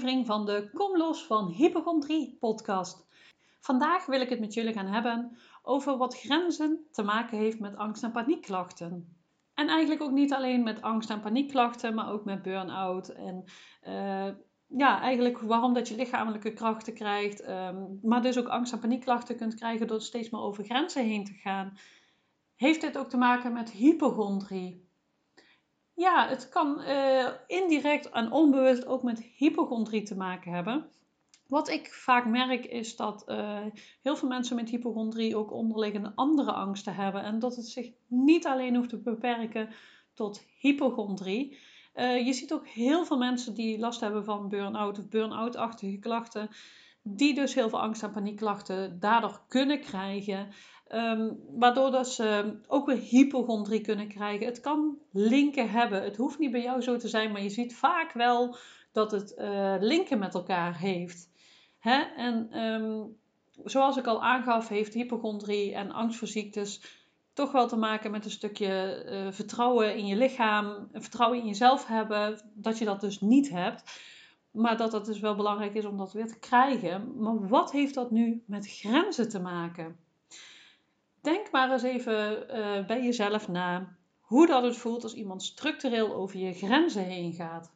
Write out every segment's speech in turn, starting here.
van de Kom los van Hypochondrie podcast. Vandaag wil ik het met jullie gaan hebben over wat grenzen te maken heeft met angst- en paniekklachten. En eigenlijk ook niet alleen met angst- en paniekklachten, maar ook met burn-out en uh, ja, eigenlijk waarom dat je lichamelijke krachten krijgt, um, maar dus ook angst- en paniekklachten kunt krijgen door steeds maar over grenzen heen te gaan. Heeft dit ook te maken met hypochondrie? Ja, het kan uh, indirect en onbewust ook met hypochondrie te maken hebben. Wat ik vaak merk is dat uh, heel veel mensen met hypochondrie ook onderliggende andere angsten hebben. En dat het zich niet alleen hoeft te beperken tot hypochondrie. Uh, je ziet ook heel veel mensen die last hebben van burn-out of burn-out-achtige klachten. Die dus heel veel angst- en paniekklachten daardoor kunnen krijgen. Um, waardoor dat ze ook weer hypochondrie kunnen krijgen. Het kan linken hebben. Het hoeft niet bij jou zo te zijn, maar je ziet vaak wel dat het uh, linken met elkaar heeft. Hè? En um, zoals ik al aangaf, heeft hypochondrie en angst voor ziektes toch wel te maken met een stukje uh, vertrouwen in je lichaam, vertrouwen in jezelf hebben, dat je dat dus niet hebt. Maar dat het dus wel belangrijk is om dat weer te krijgen. Maar wat heeft dat nu met grenzen te maken? Denk maar eens even uh, bij jezelf na hoe dat het voelt als iemand structureel over je grenzen heen gaat.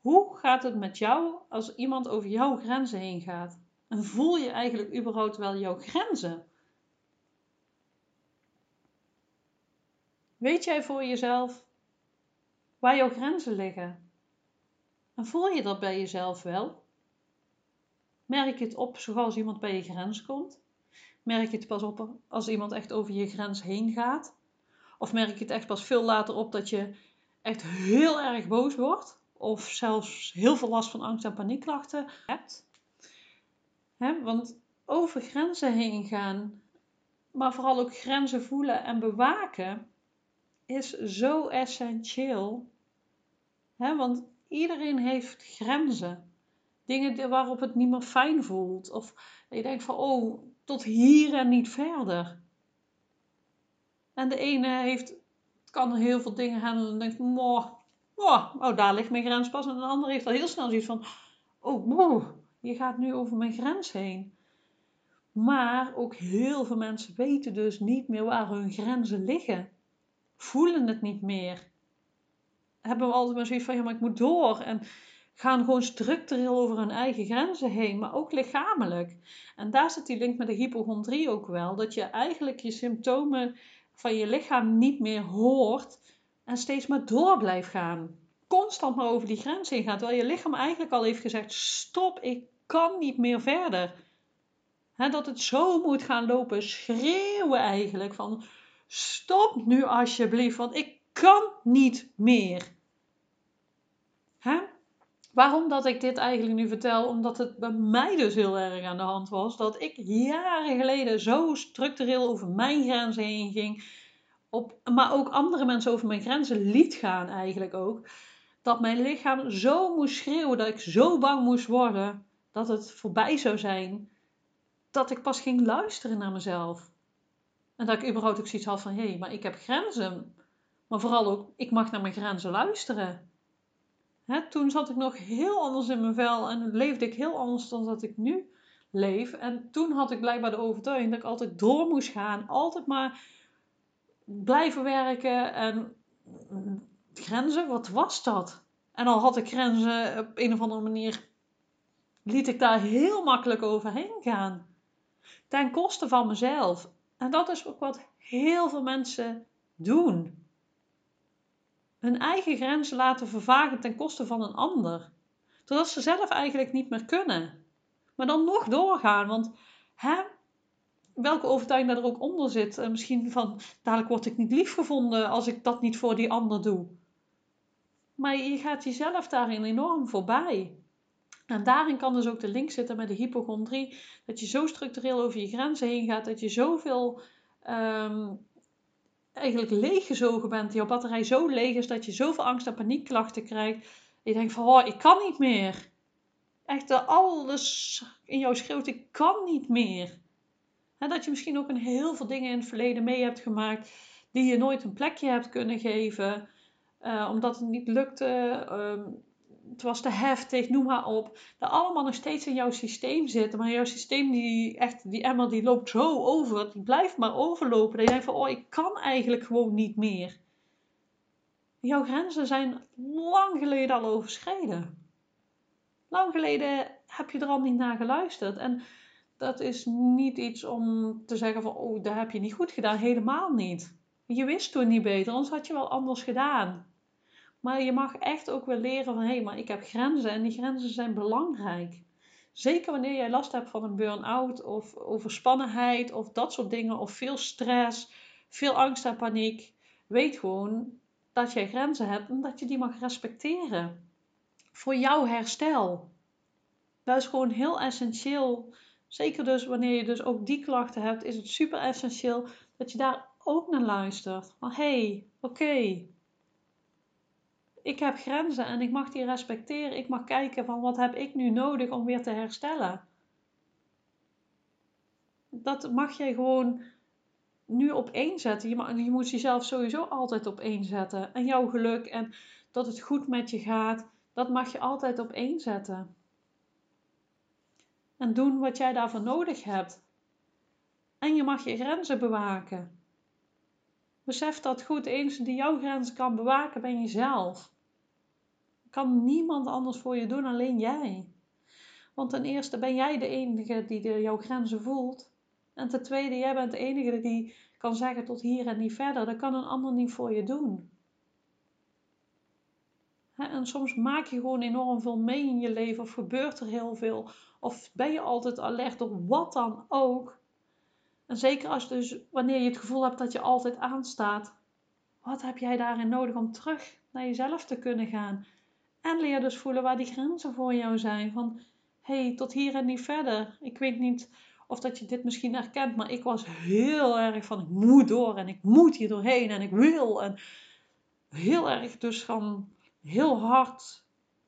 Hoe gaat het met jou als iemand over jouw grenzen heen gaat? En voel je eigenlijk überhaupt wel jouw grenzen? Weet jij voor jezelf waar jouw grenzen liggen? En voel je dat bij jezelf wel? Merk je het op zoals iemand bij je grens komt? Merk je het pas op als iemand echt over je grens heen gaat? Of merk je het echt pas veel later op dat je echt heel erg boos wordt? Of zelfs heel veel last van angst- en paniekklachten hebt? He, want over grenzen heen gaan, maar vooral ook grenzen voelen en bewaken, is zo essentieel. Want iedereen heeft grenzen. Dingen waarop het niet meer fijn voelt. Of je denkt van, oh, tot hier en niet verder. En de ene heeft, kan heel veel dingen handelen en denkt, oh, oh, daar ligt mijn grens pas. En de andere heeft al heel snel zoiets van, oh, je gaat nu over mijn grens heen. Maar ook heel veel mensen weten dus niet meer waar hun grenzen liggen. Voelen het niet meer. Hebben we altijd maar zoiets van, ja, maar ik moet door. En gaan gewoon structureel over hun eigen grenzen heen, maar ook lichamelijk. En daar zit die link met de hypochondrie ook wel. Dat je eigenlijk je symptomen van je lichaam niet meer hoort en steeds maar door blijft gaan. Constant maar over die grens heen gaat, terwijl je lichaam eigenlijk al heeft gezegd: stop, ik kan niet meer verder. dat het zo moet gaan lopen, schreeuwen eigenlijk van stop nu alsjeblieft, want ik kan niet meer. Hè? Waarom dat ik dit eigenlijk nu vertel? Omdat het bij mij dus heel erg aan de hand was. Dat ik jaren geleden zo structureel over mijn grenzen heen ging. Op, maar ook andere mensen over mijn grenzen liet gaan eigenlijk ook. Dat mijn lichaam zo moest schreeuwen. Dat ik zo bang moest worden dat het voorbij zou zijn. Dat ik pas ging luisteren naar mezelf. En dat ik überhaupt ook zoiets had van... Hé, hey, maar ik heb grenzen. Maar vooral ook, ik mag naar mijn grenzen luisteren. Toen zat ik nog heel anders in mijn vel en leefde ik heel anders dan dat ik nu leef. En toen had ik blijkbaar de overtuiging dat ik altijd door moest gaan, altijd maar blijven werken en grenzen, wat was dat? En al had ik grenzen op een of andere manier, liet ik daar heel makkelijk overheen gaan. Ten koste van mezelf. En dat is ook wat heel veel mensen doen hun eigen grenzen laten vervagen ten koste van een ander. Totdat ze zelf eigenlijk niet meer kunnen. Maar dan nog doorgaan, want hè, welke overtuiging daar ook onder zit. Uh, misschien van, dadelijk word ik niet lief gevonden als ik dat niet voor die ander doe. Maar je gaat jezelf daarin enorm voorbij. En daarin kan dus ook de link zitten met de hypochondrie. Dat je zo structureel over je grenzen heen gaat, dat je zoveel um, eigenlijk leeggezogen bent, jouw batterij zo leeg is dat je zoveel angst en paniekklachten krijgt. Je denkt van, oh, ik kan niet meer. Echt, alles in jou schreeuwt, ik kan niet meer. Dat je misschien ook een heel veel dingen in het verleden mee hebt gemaakt die je nooit een plekje hebt kunnen geven, uh, omdat het niet lukte. Uh, het was te heftig, noem maar op. Dat allemaal nog steeds in jouw systeem zitten. Maar jouw systeem, die, echt, die emmer, die loopt zo over. Die blijft maar overlopen. Dat je denkt van, oh, ik kan eigenlijk gewoon niet meer. Jouw grenzen zijn lang geleden al overschreden. Lang geleden heb je er al niet naar geluisterd. En dat is niet iets om te zeggen van, oh, dat heb je niet goed gedaan. Helemaal niet. Je wist toen niet beter, anders had je wel anders gedaan. Maar je mag echt ook wel leren van, hé, hey, maar ik heb grenzen en die grenzen zijn belangrijk. Zeker wanneer jij last hebt van een burn-out of overspannenheid of dat soort dingen, of veel stress, veel angst en paniek. Weet gewoon dat jij grenzen hebt en dat je die mag respecteren. Voor jouw herstel. Dat is gewoon heel essentieel. Zeker dus wanneer je dus ook die klachten hebt, is het super essentieel dat je daar ook naar luistert. Van hé, hey, oké, ik heb grenzen en ik mag die respecteren. Ik mag kijken van wat heb ik nu nodig om weer te herstellen. Dat mag jij gewoon nu op één zetten. Je, moet jezelf sowieso altijd op één zetten. En jouw geluk en dat het goed met je gaat, dat mag je altijd op één zetten. En doen wat jij daarvoor nodig hebt. En je mag je grenzen bewaken. Besef dat goed, de enige die jouw grenzen kan bewaken ben jezelf kan niemand anders voor je doen, alleen jij. Want ten eerste ben jij de enige die jouw grenzen voelt. En ten tweede, jij bent de enige die kan zeggen tot hier en niet verder. Dat kan een ander niet voor je doen. en soms maak je gewoon enorm veel mee in je leven, of gebeurt er heel veel, of ben je altijd alert op wat dan ook. En zeker als dus wanneer je het gevoel hebt dat je altijd aanstaat, wat heb jij daarin nodig om terug naar jezelf te kunnen gaan? En leer dus voelen waar die grenzen voor jou zijn. Van hé, hey, tot hier en niet verder. Ik weet niet of dat je dit misschien herkent, maar ik was heel erg van ik moet door en ik moet hier doorheen en ik wil. En heel erg dus van heel hard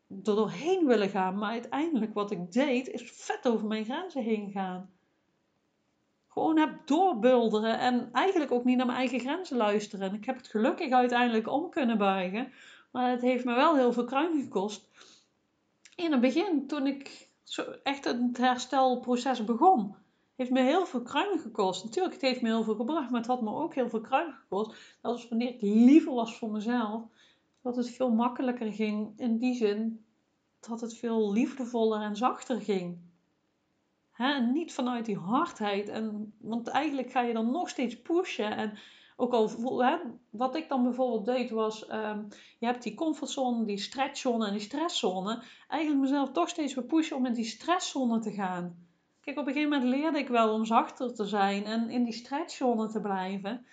er doorheen willen gaan. Maar uiteindelijk wat ik deed is vet over mijn grenzen heen gaan. Gewoon heb doorbulderen en eigenlijk ook niet naar mijn eigen grenzen luisteren. En ik heb het gelukkig uiteindelijk om kunnen buigen. Maar het heeft me wel heel veel kruim gekost. In het begin, toen ik zo echt het herstelproces begon, heeft me heel veel kruim gekost. Natuurlijk, het heeft me heel veel gebracht, maar het had me ook heel veel kruim gekost. Dat was wanneer ik liever was voor mezelf, dat het veel makkelijker ging. In die zin dat het veel liefdevoller en zachter ging. Hè? niet vanuit die hardheid. En, want eigenlijk ga je dan nog steeds pushen. En ook al, wat ik dan bijvoorbeeld deed was, um, je hebt die comfortzone, die stretchzone en die stresszone. Eigenlijk mezelf toch steeds weer pushen om in die stresszone te gaan. Kijk, op een gegeven moment leerde ik wel om zachter te zijn en in die stretchzone te blijven.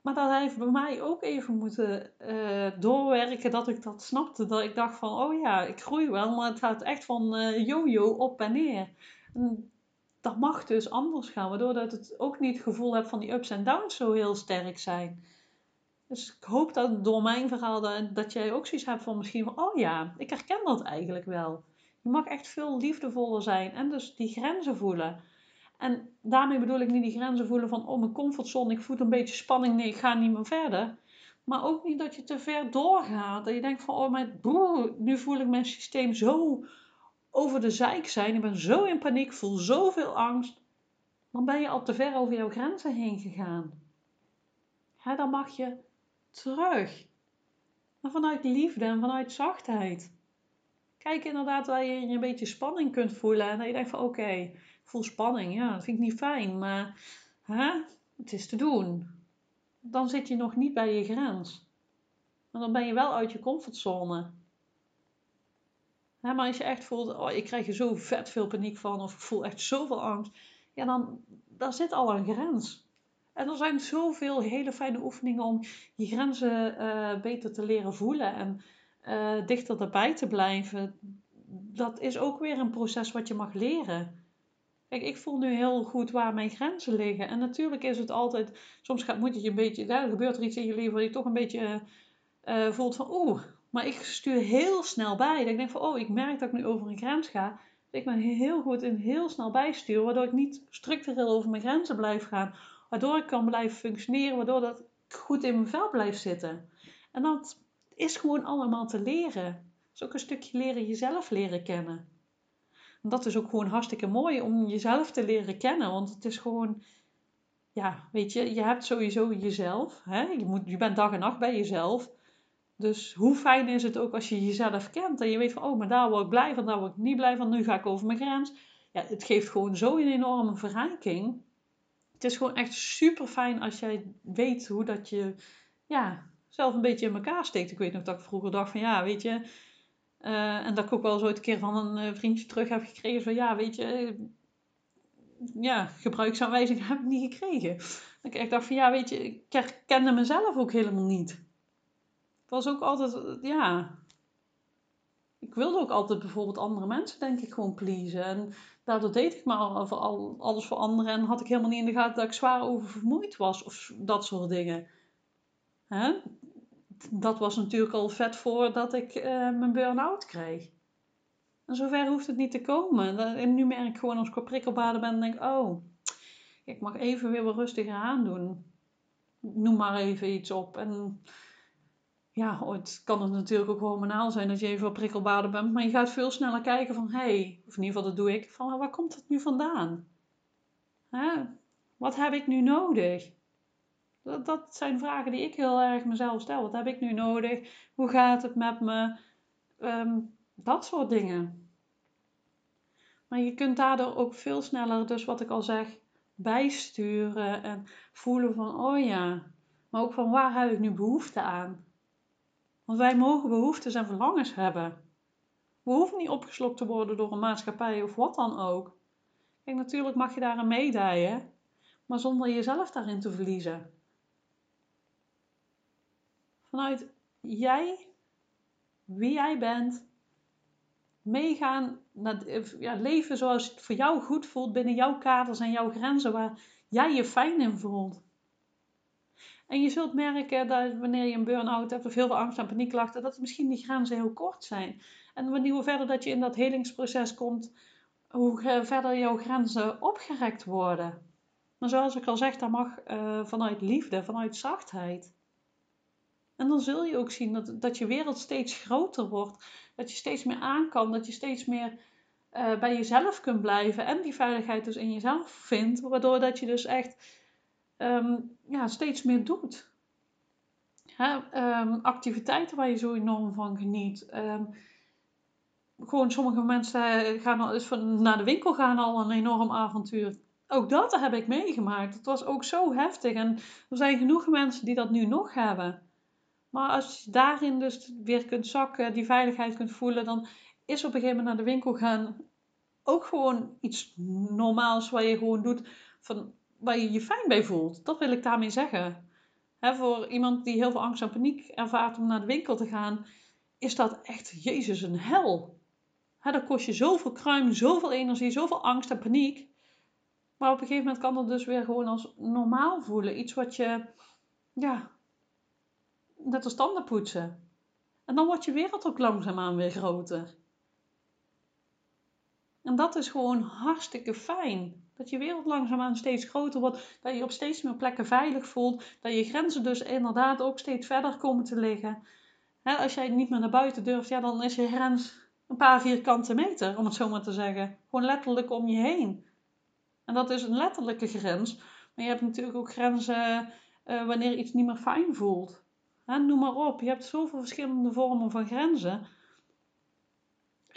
Maar dat heeft bij mij ook even moeten uh, doorwerken dat ik dat snapte. Dat ik dacht van, oh ja, ik groei wel, maar het gaat echt van uh, yo-yo op en neer. Dat mag dus anders gaan, waardoor dat het ook niet het gevoel hebt van die ups en downs zo heel sterk zijn. Dus ik hoop dat door mijn verhaal dat, dat jij ook zoiets hebt van misschien van, oh ja, ik herken dat eigenlijk wel. Je mag echt veel liefdevoller zijn en dus die grenzen voelen. En daarmee bedoel ik niet die grenzen voelen van, oh mijn comfortzone, ik voel een beetje spanning, nee, ik ga niet meer verder. Maar ook niet dat je te ver doorgaat. Dat je denkt van, oh, mijn, nu voel ik mijn systeem zo over de zeik zijn. Ik ben zo in paniek, voel zoveel angst. Dan ben je al te ver over jouw grenzen heen gegaan. Dan mag je terug. Maar vanuit liefde en vanuit zachtheid. Kijk inderdaad waar je een beetje spanning kunt voelen. En dat je denkt van oké, voel spanning. Ja, dat vind ik niet fijn. Maar het is te doen. Dan zit je nog niet bij je grens. Maar dan ben je wel uit je comfortzone maar als je echt voelt, oh, ik krijg er zo vet veel paniek van, of ik voel echt zoveel angst, ja, dan daar zit al een grens. En er zijn zoveel hele fijne oefeningen om je grenzen uh, beter te leren voelen en uh, dichter erbij te blijven. Dat is ook weer een proces wat je mag leren. Kijk, ik voel nu heel goed waar mijn grenzen liggen. En natuurlijk is het altijd, soms gaat, moet je een beetje, er gebeurt er iets in je leven waar je toch een beetje uh, voelt van, oeh, maar ik stuur heel snel bij. Dat ik denk van, oh, ik merk dat ik nu over een grens ga. ik ben heel goed in heel snel bijsturen, waardoor ik niet structureel over mijn grenzen blijf gaan. Waardoor ik kan blijven functioneren, waardoor dat goed in mijn vel blijft zitten. En dat is gewoon allemaal te leren. is ook een stukje leren jezelf leren kennen. En dat is ook gewoon hartstikke mooi om jezelf te leren kennen. Want het is gewoon, ja, weet je, je hebt sowieso jezelf. Hè? Je, moet, je bent dag en nacht bij jezelf. Dus hoe fijn is het ook als je jezelf kent en je weet van, oh, maar daar word ik blij van, daar word ik niet blij van, nu ga ik over mijn grens. Ja, het geeft gewoon zo een enorme verrijking. Het is gewoon echt super fijn als jij weet hoe dat je, ja, zelf een beetje in elkaar steekt. Ik weet nog dat ik vroeger dacht van, ja, weet je, uh, en dat ik ook wel zo een keer van een uh, vriendje terug heb gekregen van, ja, weet je, ja, gebruiksaanwijzing heb ik niet gekregen. Dat ik dacht van, ja, weet je, ik herkende mezelf ook helemaal niet was ook altijd, ja. Ik wilde ook altijd bijvoorbeeld andere mensen, denk ik, gewoon pleasen. En daardoor deed ik maar al, alles voor anderen. En had ik helemaal niet in de gaten dat ik zwaar oververmoeid was of dat soort dingen. Hè? Dat was natuurlijk al vet voordat ik uh, mijn burn-out kreeg. En zover hoeft het niet te komen. En nu merk ik gewoon als ik op prikkelbaden ben, denk ik, oh, ik mag even weer wat rustiger aandoen. Noem maar even iets op. En ja, ooit kan het natuurlijk ook hormonaal zijn dat je even op prikkelbaarder bent. Maar je gaat veel sneller kijken van, hé, hey, of in ieder geval dat doe ik, van waar komt het nu vandaan? Hè? Wat heb ik nu nodig? Dat, dat zijn vragen die ik heel erg mezelf stel. Wat heb ik nu nodig? Hoe gaat het met me? Ehm, dat soort dingen. Maar je kunt daardoor ook veel sneller, dus wat ik al zeg, bijsturen en voelen van, oh ja, maar ook van waar heb ik nu behoefte aan? Want wij mogen behoeftes en verlangens hebben. We hoeven niet opgeslokt te worden door een maatschappij of wat dan ook. Kijk, natuurlijk mag je daarin meedijen, maar zonder jezelf daarin te verliezen. Vanuit jij, wie jij bent, meegaan, naar, ja, leven zoals het voor jou goed voelt binnen jouw kaders en jouw grenzen waar jij je fijn in voelt. En je zult merken dat wanneer je een burn-out hebt of heel veel angst en paniekklachten, dat misschien die grenzen heel kort zijn. En wanneer hoe verder dat je in dat helingsproces komt, hoe verder jouw grenzen opgerekt worden. Maar zoals ik al zeg, dat mag uh, vanuit liefde, vanuit zachtheid. En dan zul je ook zien dat, dat je wereld steeds groter wordt. Dat je steeds meer aan kan. Dat je steeds meer uh, bij jezelf kunt blijven. En die veiligheid dus in jezelf vindt. Waardoor dat je dus echt um, ja, steeds meer doet. um, activiteiten waar je zo enorm van geniet. Um, gewoon sommige mensen gaan al, naar de winkel gaan al een enorm avontuur. Ook dat heb ik meegemaakt. Het was ook zo heftig. En er zijn genoeg mensen die dat nu nog hebben. Maar als je daarin dus weer kunt zakken, die veiligheid kunt voelen, dan is op een gegeven moment naar de winkel gaan ook gewoon iets normaals wat je gewoon doet. Van waar je je fijn bij voelt. Dat wil ik daarmee zeggen. voor iemand die heel veel angst en paniek ervaart om naar de winkel te gaan, is dat echt, Jezus, een hel. He, dat kost je zoveel kruim, zoveel energie, zoveel angst en paniek. Maar op een gegeven moment kan dat dus weer gewoon als normaal voelen. Iets wat je, ja, net als tanden poetsen. En dan wordt je wereld ook langzaamaan weer groter. En dat is gewoon hartstikke fijn. Dat je wereld langzaamaan steeds groter wordt. Dat je op steeds meer plekken veilig voelt. Dat je grenzen dus inderdaad ook steeds verder komen te liggen. als jij niet meer naar buiten durft, ja, dan is je grens een paar vierkante meter, om het zo maar te zeggen. Gewoon letterlijk om je heen. En dat is een letterlijke grens. Maar je hebt natuurlijk ook grenzen uh, wanneer iets niet meer fijn voelt. noem maar op. Je hebt zoveel verschillende vormen van grenzen.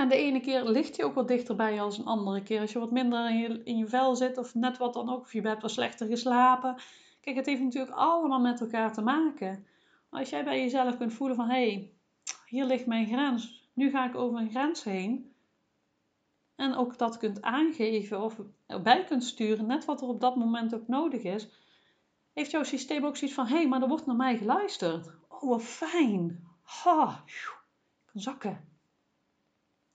En de ene keer ligt je ook wat dichterbij als een andere keer. Als je wat minder in je, in je vel zit of net wat dan ook. Of je hebt wat slechter geslapen. Kijk, het heeft natuurlijk allemaal met elkaar te maken. Als jij bij jezelf kunt voelen van... Hé, hey, hier ligt mijn grens. Nu ga ik over een grens heen. En ook dat kunt aangeven of bij kunt sturen. Net wat er op dat moment ook nodig is. Heeft jouw systeem ook zoiets van... Hé, hey, maar er wordt naar mij geluisterd. Oh, wat fijn. Ha, ik kan zakken.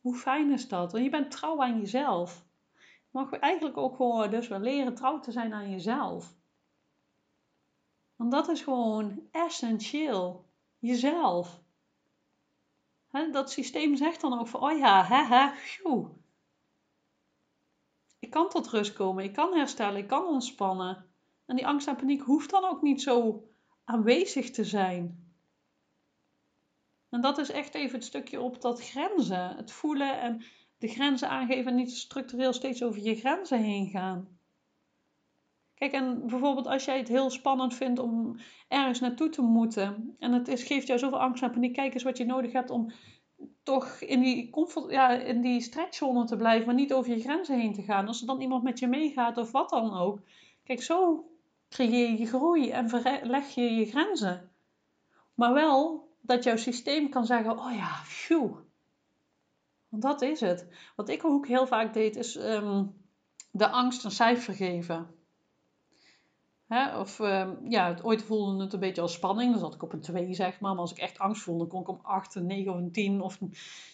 Hoe fijn is dat? Want je bent trouw aan jezelf. Je mag eigenlijk ook gewoon dus wel leren trouw te zijn aan jezelf. Want dat is gewoon essentieel. Jezelf. dat systeem zegt dan ook van, oh ja, phew. Ik kan tot rust komen, ik kan herstellen, ik kan ontspannen. En die angst en paniek hoeft dan ook niet zo aanwezig te zijn. En dat is echt even het stukje op dat grenzen. Het voelen en de grenzen aangeven en niet structureel steeds over je grenzen heen gaan. Kijk, en bijvoorbeeld als jij het heel spannend vindt om ergens naartoe te moeten en het geeft jou zoveel angst en paniek, kijk eens wat je nodig hebt om toch in die, comfort, ja, in die stretchzone te blijven, maar niet over je grenzen heen te gaan. Als er dan iemand met je meegaat of wat dan ook. Kijk, zo creëer je groei en verleg je je grenzen. Maar wel dat jouw systeem kan zeggen: Oh ja, phew. Want dat is het. Wat ik ook heel vaak deed, is ehm, de angst een cijfer geven. Hè? Of uh, ja, ooit voelde het een beetje als spanning. Dan zat ik op een 2, zeg maar. Maar als ik echt angst voelde, kon ik om 8, een 9 of een 10 of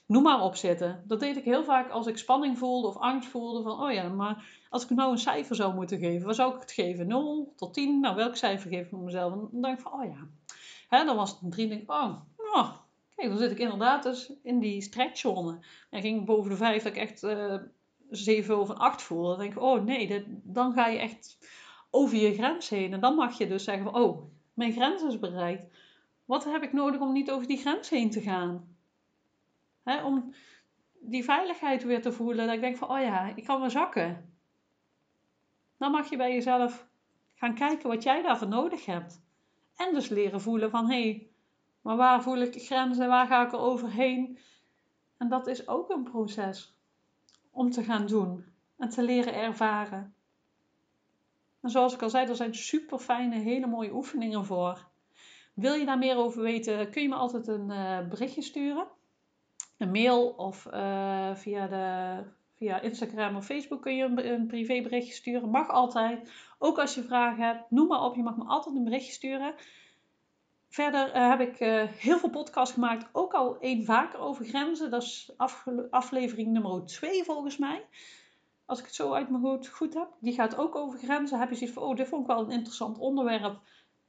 noem maar op zitten. Dat deed ik heel vaak als ik spanning voelde of angst voelde. Van, oh ja, maar als ik nou een cijfer zou moeten geven, wat zou ik het geven? 0 tot 10? Nou, welk cijfer geef ik mezelf? En dan denk ik van, oh ja. Hè, dan was het een 3 denk oh, oh, kijk, dan zit ik inderdaad dus in die stretchzone. En ging boven de 5 dat ik echt uh, 7 of een 8 voelde. Dan denk ik, oh nee, dan ga je echt over je grens heen. En dan mag je dus zeggen van, oh, mijn grens is bereikt. Wat heb ik nodig om niet over die grens heen te gaan? om die veiligheid weer te voelen. Dat ik denk van, oh ja, ik kan weer zakken. Dan mag je bij jezelf gaan kijken wat jij daarvoor nodig hebt. En dus leren voelen van, hé, hey, maar waar voel ik grenzen? Waar ga ik er overheen? En dat is ook een proces om te gaan doen en te leren ervaren. En zoals ik al zei, er zijn super fijne, hele mooie oefeningen voor. Wil je daar meer over weten, kun je me altijd een uh, berichtje sturen. Een mail of uh, via, de, via Instagram of Facebook kun je een, een privéberichtje sturen. Mag altijd. Ook als je vragen hebt, noem maar op. Je mag me altijd een berichtje sturen. Verder uh, heb ik heel veel podcasts gemaakt. Ook al één vaker over grenzen. Dat is aflevering nummer 2 volgens mij als ik het zo uit mijn goed, goed heb, die gaat ook over grenzen. Heb je zoiets van, oh, dit vond ik wel een interessant onderwerp.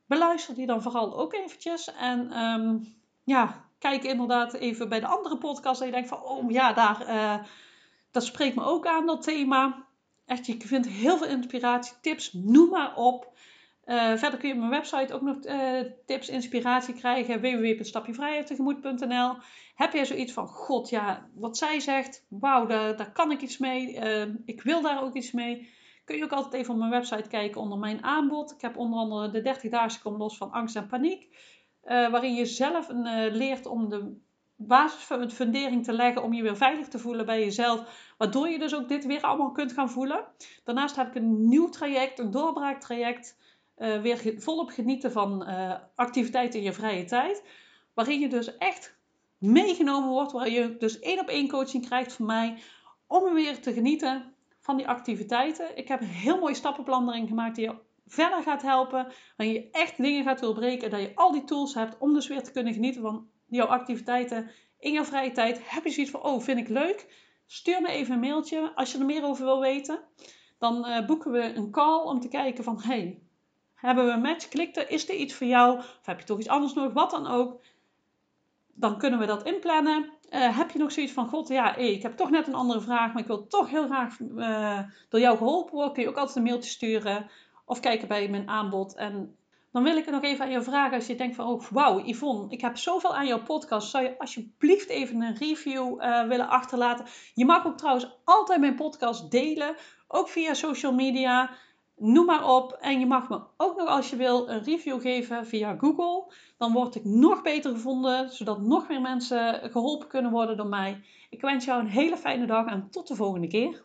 Beluister die dan vooral ook eventjes. En um, ja, kijk inderdaad even bij de andere podcast. En je denkt van, oh ja, daar, uh, dat spreekt me ook aan, dat thema. Echt, je vindt heel veel inspiratie, tips, noem maar op. Uh, verder kun je op mijn website ook nog uh, tips, inspiratie krijgen. www.stapjevrijheidtegemoet.nl Heb jij zoiets van, god ja, wat zij zegt, wauw, daar, kan ik iets mee. Uh, ik wil daar ook iets mee. Kun je ook altijd even op mijn website kijken onder mijn aanbod. Ik heb onder andere de 30 dagen kom los van angst en paniek. waarin je zelf een, leert om de basis van het fundering te leggen om je weer veilig te voelen bij jezelf. Waardoor je dus ook dit weer allemaal kunt gaan voelen. Daarnaast heb ik een nieuw traject, een doorbraaktraject uh, weer volop genieten van uh, activiteiten in je vrije tijd. Waarin je dus echt meegenomen wordt, waar je dus één op één coaching krijgt van mij. Om weer te genieten van die activiteiten. Ik heb een heel mooi stappenplan erin gemaakt die je verder gaat helpen. Waarin je echt dingen gaat doorbreken. Dat je al die tools hebt om dus weer te kunnen genieten van jouw activiteiten in jouw vrije tijd. Heb je zoiets van, oh vind ik leuk? Stuur me even een mailtje als je er meer over wil weten. Dan uh, boeken we een call om te kijken van, hey, hebben we een match? Klik er. Is er iets voor jou? Of heb je toch iets anders nodig? Wat dan ook. Dan kunnen we dat inplannen. Uh, heb je nog zoiets van, god, ja, ik heb toch net een andere vraag, maar ik wil toch heel graag uh, door jou geholpen worden. Kun je ook altijd een mailtje sturen of kijken bij mijn aanbod. En dan wil ik er nog even aan je vragen als je denkt van, oh, wauw, Yvonne, ik heb zoveel aan jouw podcast. Zou je alsjeblieft even een review uh, willen achterlaten? Je mag ook trouwens altijd mijn podcast delen, ook via social media noem maar op. En je mag me ook nog als je wil een review geven via Google. Dan word ik nog beter gevonden, zodat nog meer mensen geholpen kunnen worden door mij. Ik wens jou een hele fijne dag en tot de volgende keer.